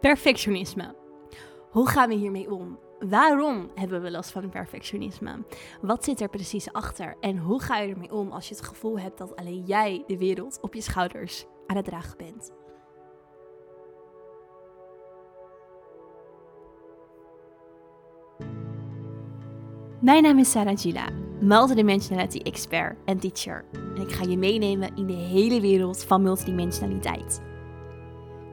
Perfectionisme. Hoe gaan we hiermee om? Waarom hebben we last van perfectionisme? Wat zit er precies achter? En hoe ga je ermee om als je het gevoel hebt dat alleen jij de wereld op je schouders aan het dragen bent? Mijn naam is Sarah Gila, multidimensionality expert en teacher. En ik ga je meenemen in de hele wereld van multidimensionaliteit.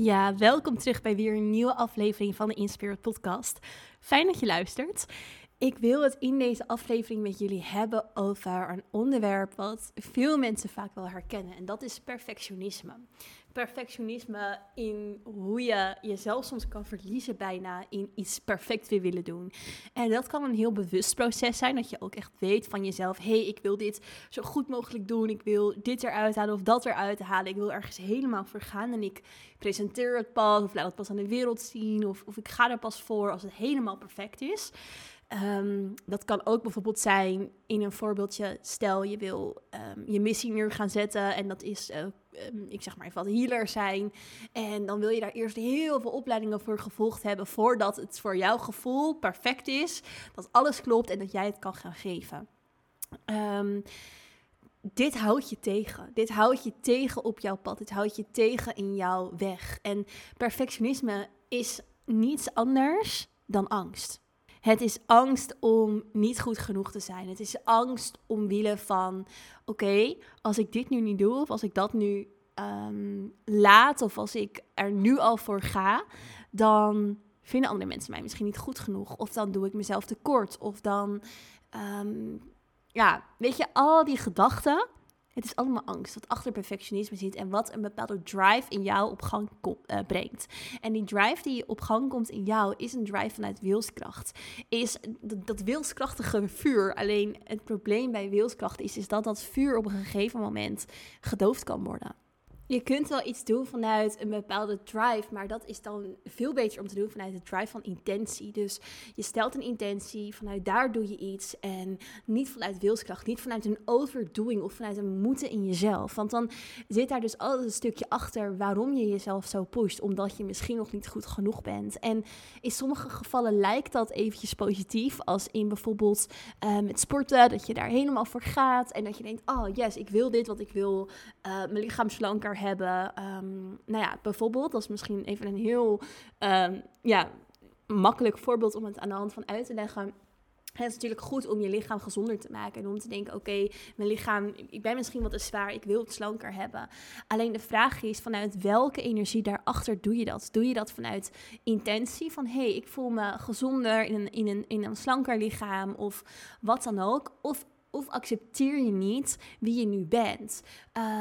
Ja, welkom terug bij weer een nieuwe aflevering van de Inspirit Podcast. Fijn dat je luistert. Ik wil het in deze aflevering met jullie hebben over een onderwerp wat veel mensen vaak wel herkennen. En dat is perfectionisme. Perfectionisme in hoe je jezelf soms kan verliezen bijna in iets perfect weer willen doen. En dat kan een heel bewust proces zijn. Dat je ook echt weet van jezelf. Hé, hey, ik wil dit zo goed mogelijk doen. Ik wil dit eruit halen of dat eruit halen. Ik wil ergens helemaal voor gaan. En ik presenteer het pas of laat het pas aan de wereld zien. Of, of ik ga er pas voor als het helemaal perfect is. Um, dat kan ook bijvoorbeeld zijn in een voorbeeldje. Stel je wil um, je missie neer gaan zetten en dat is, uh, um, ik zeg maar even wat, healer zijn. En dan wil je daar eerst heel veel opleidingen voor gevolgd hebben voordat het voor jouw gevoel perfect is. Dat alles klopt en dat jij het kan gaan geven. dit houdt je tegen. Dit houdt je tegen op jouw pad. Dit houdt je tegen in jouw weg. En perfectionisme is niets anders dan angst. Het is angst om niet goed genoeg te zijn. Het is angst omwille van: oké, als ik dit nu niet doe, of als ik dat nu um, laat, of als ik er nu al voor ga, dan vinden andere mensen mij misschien niet goed genoeg. Of dan doe ik mezelf tekort. Of dan, um, ja, weet je, al die gedachten het is allemaal angst wat achter perfectionisme zit en wat een bepaalde drive in jou op gang uh, brengt. En die drive die op gang komt in jou is een drive vanuit wilskracht. Is dat, dat wilskrachtige vuur. Alleen het probleem bij wilskracht is, is dat dat vuur op een gegeven moment gedoofd kan worden. Je kunt wel iets doen vanuit een bepaalde drive, maar dat is dan veel beter om te doen vanuit de drive van intentie. Dus je stelt een intentie, vanuit daar doe je iets en niet vanuit wilskracht, niet vanuit een overdoing of vanuit een moeten in jezelf. Want dan zit daar dus altijd een stukje achter waarom je jezelf zo pusht, omdat je misschien nog niet goed genoeg bent. En in sommige gevallen lijkt dat eventjes positief, als in bijvoorbeeld met sporten, dat je daar helemaal voor gaat en dat je denkt, oh yes, ik wil dit, wat ik wil uh, mijn lichaam slanker hebben. Um, nou ja, bijvoorbeeld, dat is misschien even een heel um, ja, makkelijk voorbeeld om het aan de hand van uit te leggen. Het is natuurlijk goed om je lichaam gezonder te maken. En om te denken, oké, mijn lichaam, ik ben misschien wat te zwaar, ik wil het slanker hebben. Alleen de vraag is, vanuit welke energie daarachter doe je dat? Doe je dat vanuit intentie van, hé, hey, ik voel me gezonder in een, in, een, in een slanker lichaam of wat dan ook? Of, of accepteer je niet wie je nu bent?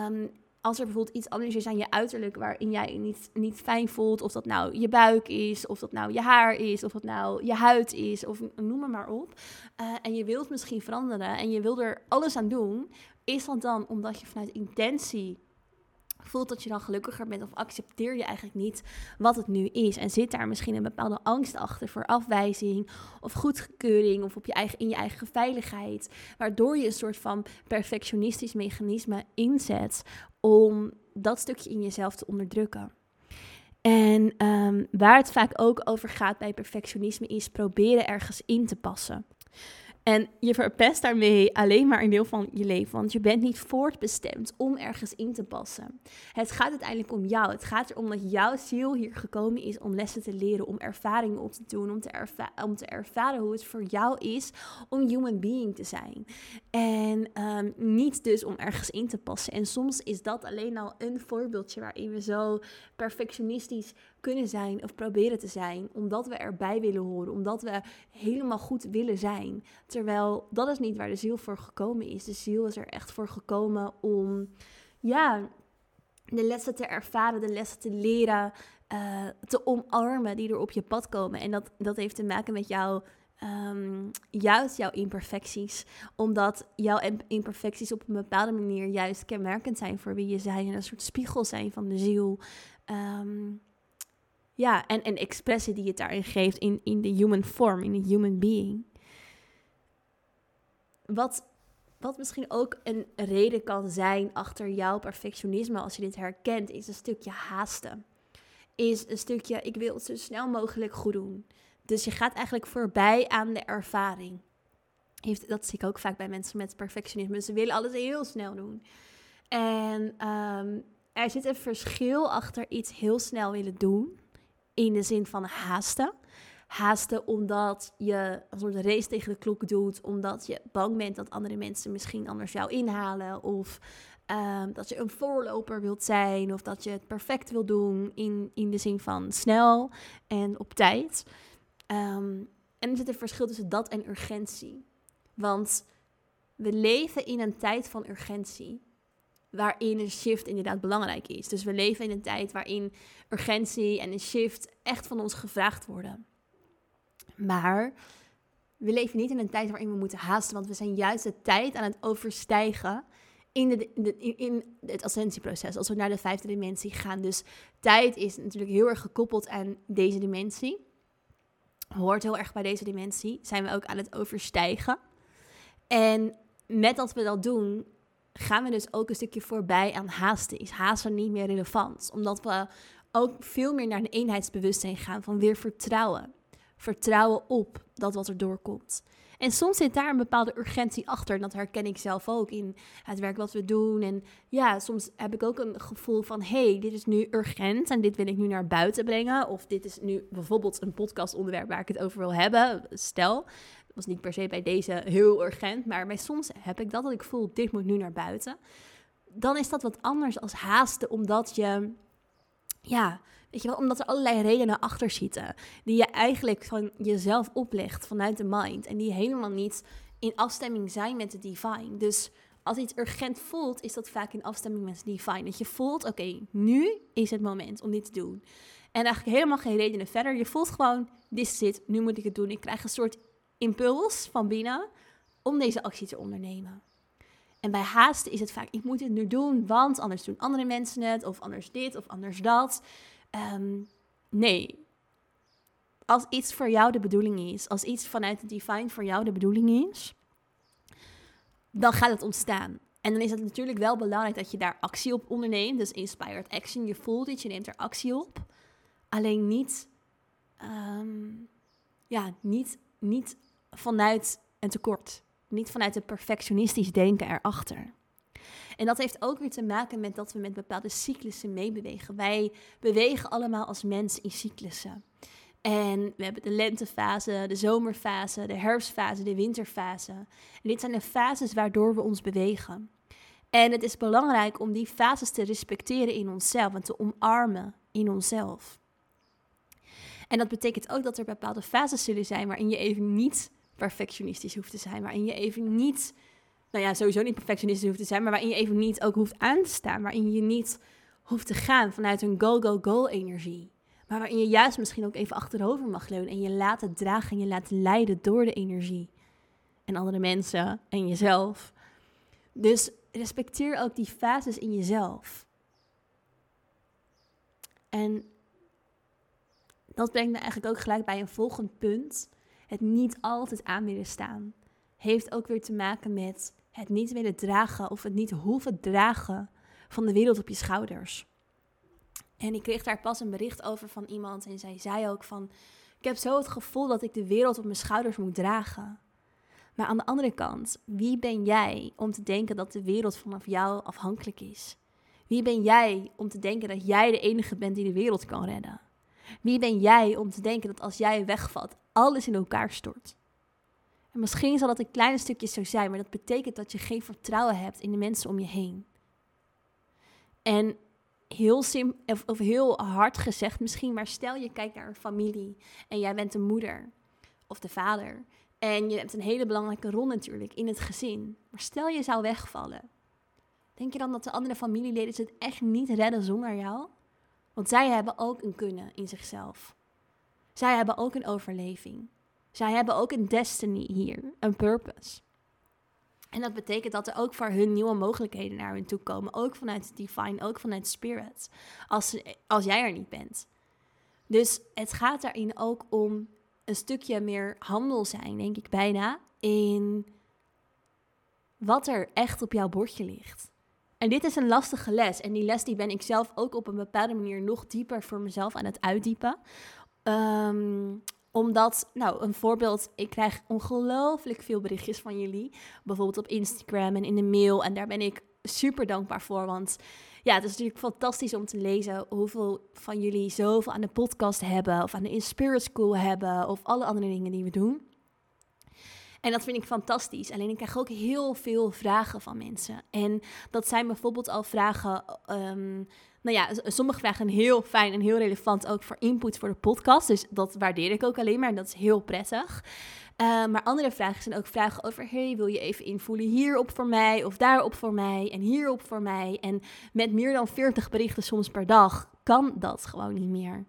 Um, als er bijvoorbeeld iets anders is aan je uiterlijk waarin jij je niet, niet fijn voelt, of dat nou je buik is, of dat nou je haar is, of dat nou je huid is, of noem maar maar op. Uh, en je wilt misschien veranderen en je wil er alles aan doen, is dat dan omdat je vanuit intentie voelt dat je dan gelukkiger bent of accepteer je eigenlijk niet wat het nu is en zit daar misschien een bepaalde angst achter voor afwijzing of goedkeuring of op je eigen, in je eigen veiligheid, waardoor je een soort van perfectionistisch mechanisme inzet om dat stukje in jezelf te onderdrukken. En um, waar het vaak ook over gaat bij perfectionisme is proberen ergens in te passen. En je verpest daarmee alleen maar een deel van je leven, want je bent niet voortbestemd om ergens in te passen. Het gaat uiteindelijk om jou. Het gaat erom dat jouw ziel hier gekomen is om lessen te leren, om ervaringen op te doen, om te, ervaren hoe het voor jou is om human being te zijn. En um, niet dus om ergens in te passen. En soms is dat alleen al een voorbeeldje waarin we zo perfectionistisch kunnen zijn of proberen te zijn, omdat we erbij willen horen, omdat we helemaal goed willen zijn. Terwijl dat is niet waar de ziel voor gekomen is. De ziel is er echt voor gekomen om, ja, de lessen te ervaren, de lessen te leren, uh, te omarmen die er op je pad komen. En dat, dat heeft te maken met jouw, um, juist jouw imperfecties. Omdat jouw imperfecties op een bepaalde manier juist kenmerkend zijn voor wie je zijn. En een soort spiegel zijn van de ziel. Um, ja, en, en expressie die het daarin geeft in, in de human form, in de human being. Wat, wat misschien ook een reden kan zijn achter jouw perfectionisme, als je dit herkent, is een stukje haasten. Is een stukje, ik wil het zo snel mogelijk goed doen. Dus je gaat eigenlijk voorbij aan de ervaring. Heeft, dat zie ik ook vaak bij mensen met perfectionisme. Ze willen alles heel snel doen. En um, er zit een verschil achter iets heel snel willen doen in de zin van haasten. Haasten omdat je een soort race tegen de klok doet, omdat je bang bent dat andere mensen misschien anders jou inhalen. Of ehm, dat je een voorloper wilt zijn, of dat je het perfect wil doen in, in de zin van snel en op tijd. Ehm, en er zit een verschil tussen dat en urgentie. Want we leven in een tijd van urgentie waarin een shift inderdaad belangrijk is. Dus we leven in een tijd waarin urgentie en een shift echt van ons gevraagd worden. Maar we leven niet in een tijd waarin we moeten haasten, want we zijn juist de tijd aan het overstijgen in, de, in het ascensieproces, als we naar de vijfde dimensie gaan. Dus tijd is natuurlijk heel erg gekoppeld aan deze dimensie. Hoort heel erg bij deze dimensie. Zijn we ook aan het overstijgen. En met dat we dat doen, gaan we dus ook een stukje voorbij aan haasten. Is haasten niet meer relevant? Omdat we ook veel meer naar een eenheidsbewustzijn gaan van weer vertrouwen. Vertrouwen op dat wat er doorkomt. En soms zit daar een bepaalde urgentie achter. En dat herken ik zelf ook in het werk wat we doen. En ja, soms heb ik ook een gevoel van: hey, dit is nu urgent en dit wil ik nu naar buiten brengen. Of dit is nu bijvoorbeeld een podcastonderwerp waar ik het over wil hebben. Stel, was niet per se bij deze heel urgent, maar bij soms heb ik dat dat ik voel, dit moet nu naar buiten. Dan is dat wat anders als haasten, omdat je, ja, weet je wel, omdat er allerlei redenen achter zitten. Die je eigenlijk van jezelf oplegt vanuit de mind. En die helemaal niet in afstemming zijn met de divine. Dus als iets urgent voelt, is dat vaak in afstemming met de divine. Dat je voelt, oké, nu is het moment om dit te doen. En eigenlijk helemaal geen redenen verder. Je voelt gewoon, dit het, nu moet ik het doen. Ik krijg een soort impuls van binnen om deze actie te ondernemen. En bij haasten is het vaak, ik moet dit nu doen, want anders doen andere mensen het, of anders dit, of anders dat. Ehm, nee. Als iets voor jou de bedoeling is, als iets vanuit de divine voor jou de bedoeling is, dan gaat het ontstaan. En dan is het natuurlijk wel belangrijk dat je daar actie op onderneemt. Dus inspired action, je voelt het, je neemt er actie op. Alleen niet, ehm, ja, niet, niet vanuit een tekort. Niet vanuit een perfectionistisch denken erachter. En dat heeft ook weer te maken met dat we met bepaalde cyclussen meebewegen. Wij bewegen allemaal als mens in cyclussen. En we hebben de lentefase, de zomerfase, de herfstfase, de winterfase. En dit zijn de fases waardoor we ons bewegen. En het is belangrijk om die fases te respecteren in onszelf en te omarmen in onszelf. En dat betekent ook dat er bepaalde fases zullen zijn waarin je even niet perfectionistisch hoeft te zijn. Waarin je even niet, nou ja, sowieso niet perfectionistisch hoeft te zijn, maar waarin je even niet ook hoeft aan te staan. Waarin je niet hoeft te gaan vanuit een go-go-go-energie. Maar waarin je juist misschien ook even achterover mag leunen en je laat het dragen en je laat leiden door de energie. En andere mensen en jezelf. Dus respecteer ook die fases in jezelf. En dat brengt me eigenlijk ook gelijk bij een volgend punt het niet altijd aan willen staan, heeft ook weer te maken met het niet willen dragen of het niet hoeven dragen van de wereld op je schouders. En ik kreeg daar pas een bericht over van iemand en zij zei ook van, ik heb zo het gevoel dat ik de wereld op mijn schouders moet dragen. Maar aan de andere kant, wie ben jij om te denken dat de wereld vanaf jou afhankelijk is? Wie ben jij om te denken dat jij de enige bent die de wereld kan redden? Wie ben jij om te denken dat als jij wegvalt, alles in elkaar stort? En misschien zal dat een klein stukje zo zijn, maar dat betekent dat je geen vertrouwen hebt in de mensen om je heen. En heel sim of, of heel hard gezegd misschien, maar stel je kijkt naar een familie en jij bent de moeder of de vader. En je hebt een hele belangrijke rol natuurlijk in het gezin. Maar stel je zou wegvallen. Denk je dan dat de andere familieleden het echt niet redden zonder jou? Want zij hebben ook een kunnen in zichzelf. Zij hebben ook een overleving. Zij hebben ook een destiny hier, een purpose. En dat betekent dat er ook voor hun nieuwe mogelijkheden naar hun toe komen. Ook vanuit divine, ook vanuit spirit. Als, als jij er niet bent. Dus het gaat daarin ook om een stukje meer handel zijn, denk ik bijna. In wat er echt op jouw bordje ligt. En dit is een lastige les. En die les die ben ik zelf ook op een bepaalde manier nog dieper voor mezelf aan het uitdiepen. Ehm, omdat, nou, een voorbeeld, ik krijg ongelooflijk veel berichtjes van jullie. Bijvoorbeeld op Instagram en in de mail. En daar ben ik super dankbaar voor. Want ja, het is natuurlijk fantastisch om te lezen hoeveel van jullie zoveel aan de podcast hebben. Of aan de Inspirit School hebben. Of alle andere dingen die we doen. En dat vind ik fantastisch. Alleen ik krijg ook heel veel vragen van mensen. En dat zijn bijvoorbeeld al vragen. Um, nou ja, sommige vragen heel fijn en heel relevant ook voor input voor de podcast. Dus dat waardeer ik ook alleen maar en dat is heel prettig. Uh, maar andere vragen zijn ook vragen over: hey, wil je even invoelen hierop voor mij, of daarop voor mij, en hierop voor mij? En met meer dan 40 berichten soms per dag kan dat gewoon niet meer.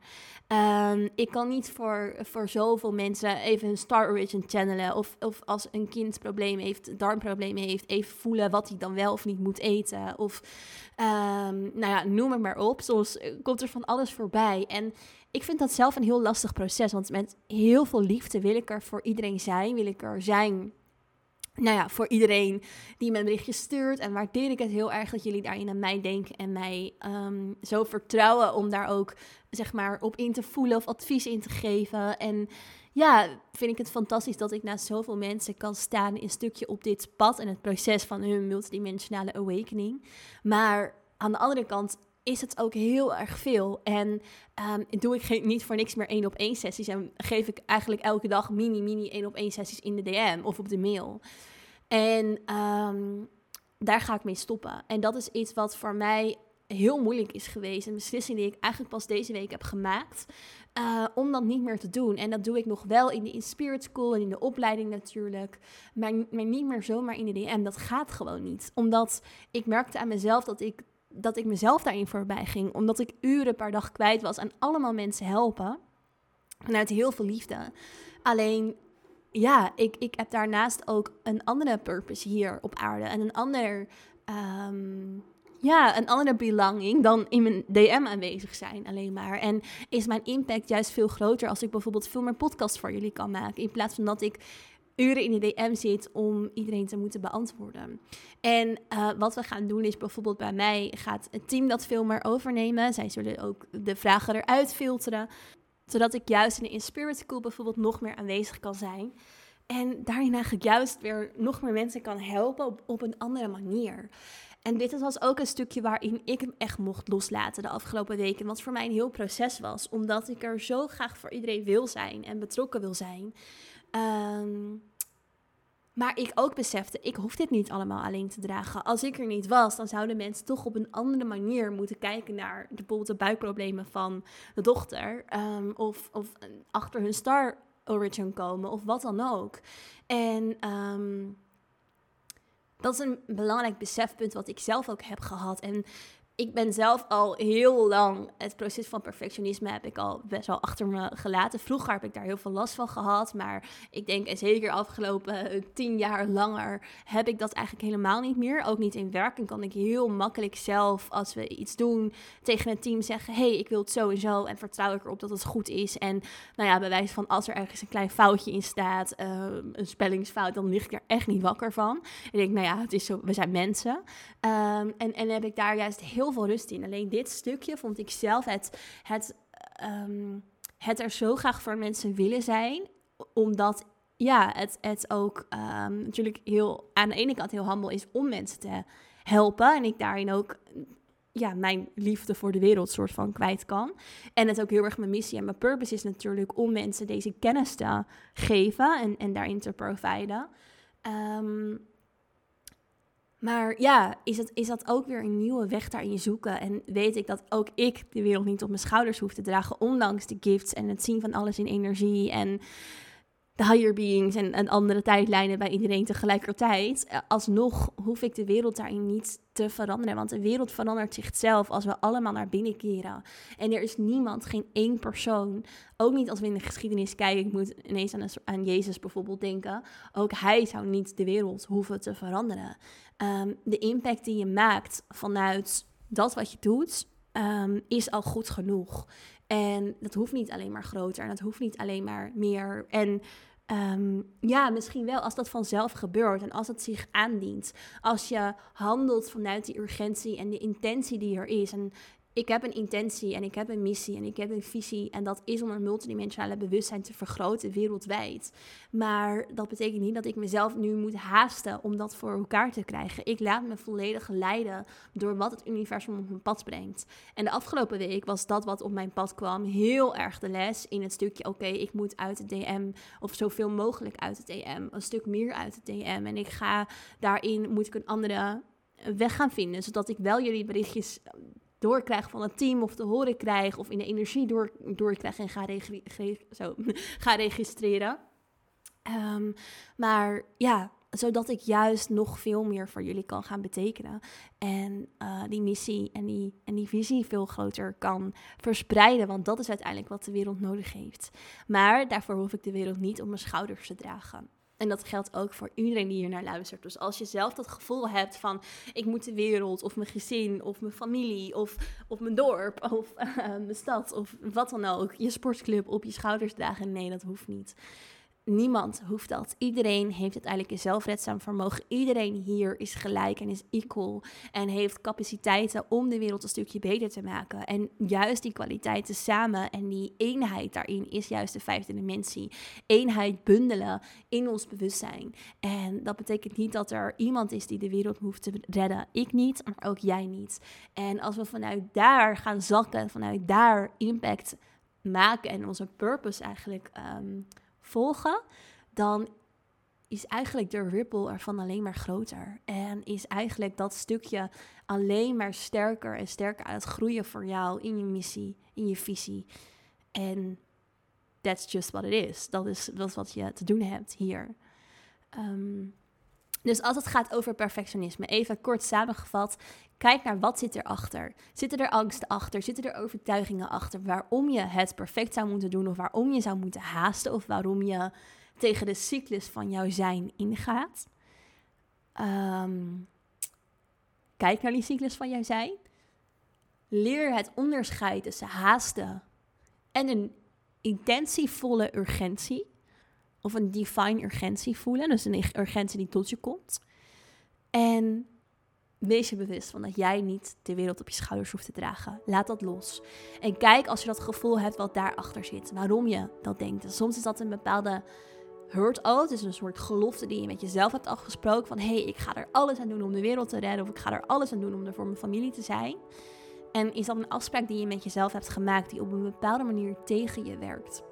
Um, ik kan niet voor, voor zoveel mensen even een Star Origin channelen. Of, of als een kind problemen heeft, darmproblemen heeft, even voelen wat hij dan wel of niet moet eten. Of um, nou ja, noem het maar op. Soms eh, komt er van alles voorbij. En ik vind dat zelf een heel lastig proces. Want met heel veel liefde wil ik er voor iedereen zijn. Wil ik er zijn nou ja, voor iedereen die me een berichtje stuurt. En waardeer ik het heel erg dat jullie daarin aan mij denken en mij um, zo vertrouwen om daar ook zeg maar op in te voelen of advies in te geven. En ja, vind ik het fantastisch dat ik naast zoveel mensen kan staan in een stukje op dit pad en het proces van hun multidimensionale awakening. Maar aan de andere kant is het ook heel erg veel. En um, doe ik geen, niet voor niks meer één op één sessies. En geef ik eigenlijk elke dag mini, mini één op één sessies in de DM of op de mail. En um, daar ga ik mee stoppen. En dat is iets wat voor mij heel moeilijk is geweest. Een beslissing die ik eigenlijk pas deze week heb gemaakt. Uh, om dat niet meer te doen. En dat doe ik nog wel in de Inspirit School en in de opleiding natuurlijk. Maar, maar niet meer zomaar in de DM. Dat gaat gewoon niet. Omdat ik merkte aan mezelf dat ik dat ik mezelf daarin voorbij ging. Omdat ik uren per dag kwijt was aan allemaal mensen helpen. Vanuit heel veel liefde. Alleen, ja, ik, ik heb daarnaast ook een andere purpose hier op aarde. En een ander, um, ja, een andere belanging dan in mijn DM aanwezig zijn alleen maar. En is mijn impact juist veel groter als ik bijvoorbeeld veel meer podcasts voor jullie kan maken. In plaats van dat ik uren in de DM zit om iedereen te moeten beantwoorden. En uh, wat we gaan doen is bijvoorbeeld bij mij gaat het team dat veel meer overnemen. Zij zullen ook de vragen eruit filteren, zodat ik juist in de Inspirit bijvoorbeeld nog meer aanwezig kan zijn. En daarin eigenlijk juist weer nog meer mensen kan helpen op, op een andere manier. En dit was ook een stukje waarin ik hem echt mocht loslaten de afgelopen weken. Wat voor mij een heel proces was. Omdat ik er zo graag voor iedereen wil zijn en betrokken wil zijn. Um, maar ik ook besefte, ik hoef dit niet allemaal alleen te dragen. Als ik er niet was, dan zouden mensen toch op een andere manier moeten kijken naar bijvoorbeeld de buikproblemen van de dochter. Um, of, of achter hun star origin komen, of wat dan ook. En um, dat is een belangrijk besefpunt wat ik zelf ook heb gehad. En ik ben zelf al heel lang, het proces van perfectionisme heb ik al best wel achter me gelaten. Vroeger heb ik daar heel veel last van gehad, maar ik denk, en zeker afgelopen tien jaar langer, heb ik dat eigenlijk helemaal niet meer. Ook niet in werk. En kan ik heel makkelijk zelf, als we iets doen, tegen het team zeggen: hey, ik wil het zo en zo. En vertrouw ik erop dat het goed is. En nou ja, bij wijze van als er ergens een klein foutje in staat, uh, een spellingsfout, dan lig ik er echt niet wakker van. Ik denk, nou ja, het is zo, we zijn mensen. Um, en, en heb ik daar juist heel veel rust in. Alleen dit stukje vond ik zelf het, het, um, het er zo graag voor mensen willen zijn. Omdat ja, het, het ook um, natuurlijk heel aan de ene kant heel handel is om mensen te helpen. En ik daarin ook ja, mijn liefde voor de wereld soort van kwijt kan. En het ook heel erg mijn missie en mijn purpose is natuurlijk om mensen deze kennis te geven en, en daarin te providen. Um, maar ja, is, het, is dat ook weer een nieuwe weg daarin zoeken? En weet ik dat ook ik de wereld niet op mijn schouders hoef te dragen, ondanks de gifts en het zien van alles in energie. En de higher beings en, andere tijdlijnen bij iedereen tegelijkertijd. Eh, alsnog hoef ik de wereld daarin niet te veranderen. Want de wereld verandert zichzelf als we allemaal naar binnen keren. En er is niemand, geen één persoon, ook niet als we in de geschiedenis kijken. Ik moet ineens aan, aan Jezus bijvoorbeeld denken. Ook hij zou niet de wereld hoeven te veranderen. Ehm, de impact die je maakt vanuit dat wat je doet, ehm, is al goed genoeg. En dat hoeft niet alleen maar groter en dat hoeft niet alleen maar meer. En Ehm, ja, misschien wel als dat vanzelf gebeurt en als het zich aandient. Als je handelt vanuit die urgentie en de intentie die er is. En ik heb een intentie en ik heb een missie en ik heb een visie. En dat is om een multidimensionale bewustzijn te vergroten wereldwijd. Maar dat betekent niet dat ik mezelf nu moet haasten om dat voor elkaar te krijgen. Ik laat me volledig leiden door wat het universum op mijn pad brengt. En de afgelopen week was dat wat op mijn pad kwam heel erg de les in het stukje: oké, ik moet uit het DM of zoveel mogelijk uit het DM, een stuk meer uit het DM. En ik ga daarin moet ik een andere weg gaan vinden, zodat ik wel jullie berichtjes doorkrijg van het team of te horen krijg of in de energie door, doorkrijg en ga, zo, ga registreren. Ehm, maar ja, zodat ik juist nog veel meer voor jullie kan gaan betekenen. En uh, die missie en die, en die visie veel groter kan verspreiden. Want dat is uiteindelijk wat de wereld nodig heeft. Maar daarvoor hoef ik de wereld niet op mijn schouders te dragen. En dat geldt ook voor iedereen die hier naar luistert. Dus als je zelf dat gevoel hebt van ik moet de wereld of mijn gezin of mijn familie of, of mijn dorp of uh, mijn stad of wat dan ook, je sportclub op je schouders dragen. Nee, dat hoeft niet. Niemand hoeft dat. Iedereen heeft uiteindelijk een zelfredzaam vermogen. Iedereen hier is gelijk en is equal. En heeft capaciteiten om de wereld een stukje beter te maken. En juist die kwaliteiten samen en die eenheid daarin is juist de vijfde dimensie. Eenheid bundelen in ons bewustzijn. En dat betekent niet dat er iemand is die de wereld hoeft te redden. Ik niet, maar ook jij niet. En als we vanuit daar gaan zakken, vanuit daar impact maken en onze purpose eigenlijk. Um, volgen, dan is eigenlijk de ripple ervan alleen maar groter. En is eigenlijk dat stukje alleen maar sterker en sterker aan het groeien voor jou in je missie, in je visie. En that's just what it is. Dat is, dat wat je te doen hebt hier. Ehm, dus als het gaat over perfectionisme, even kort samengevat, kijk naar wat zit erachter. Zitten er angsten achter? Zitten er overtuigingen achter waarom je het perfect zou moeten doen of waarom je zou moeten haasten of waarom je tegen de cyclus van jouw zijn ingaat? Ehm, kijk naar die cyclus van jouw zijn. Leer het onderscheid tussen haasten en een intentievolle urgentie of een divine urgentie voelen. Dus een urgentie die tot je komt. En wees je bewust van dat jij niet de wereld op je schouders hoeft te dragen. Laat dat los. En kijk als je dat gevoel hebt wat daarachter zit. Waarom je dat denkt. En soms is dat een bepaalde hurt out. Dus een soort gelofte die je met jezelf hebt afgesproken. Van hé, hey, ik ga er alles aan doen om de wereld te redden. Of ik ga er alles aan doen om er voor mijn familie te zijn. En is dat een afspraak die je met jezelf hebt gemaakt die op een bepaalde manier tegen je werkt?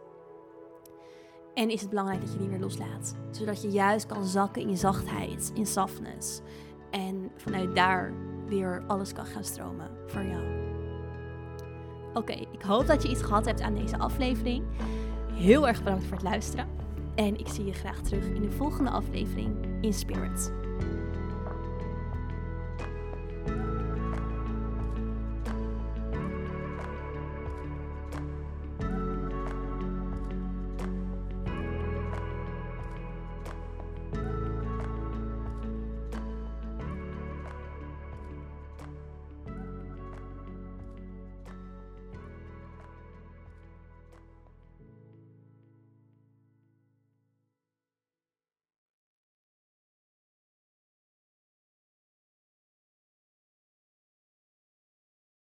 En is het belangrijk dat je die weer loslaat. Zodat je juist kan zakken in zachtheid, in softness. En vanuit daar weer alles kan gaan stromen voor jou. Oké, ik hoop dat je iets gehad hebt aan deze aflevering. Heel erg bedankt voor het luisteren. En ik zie je graag terug in de volgende aflevering in Spirit.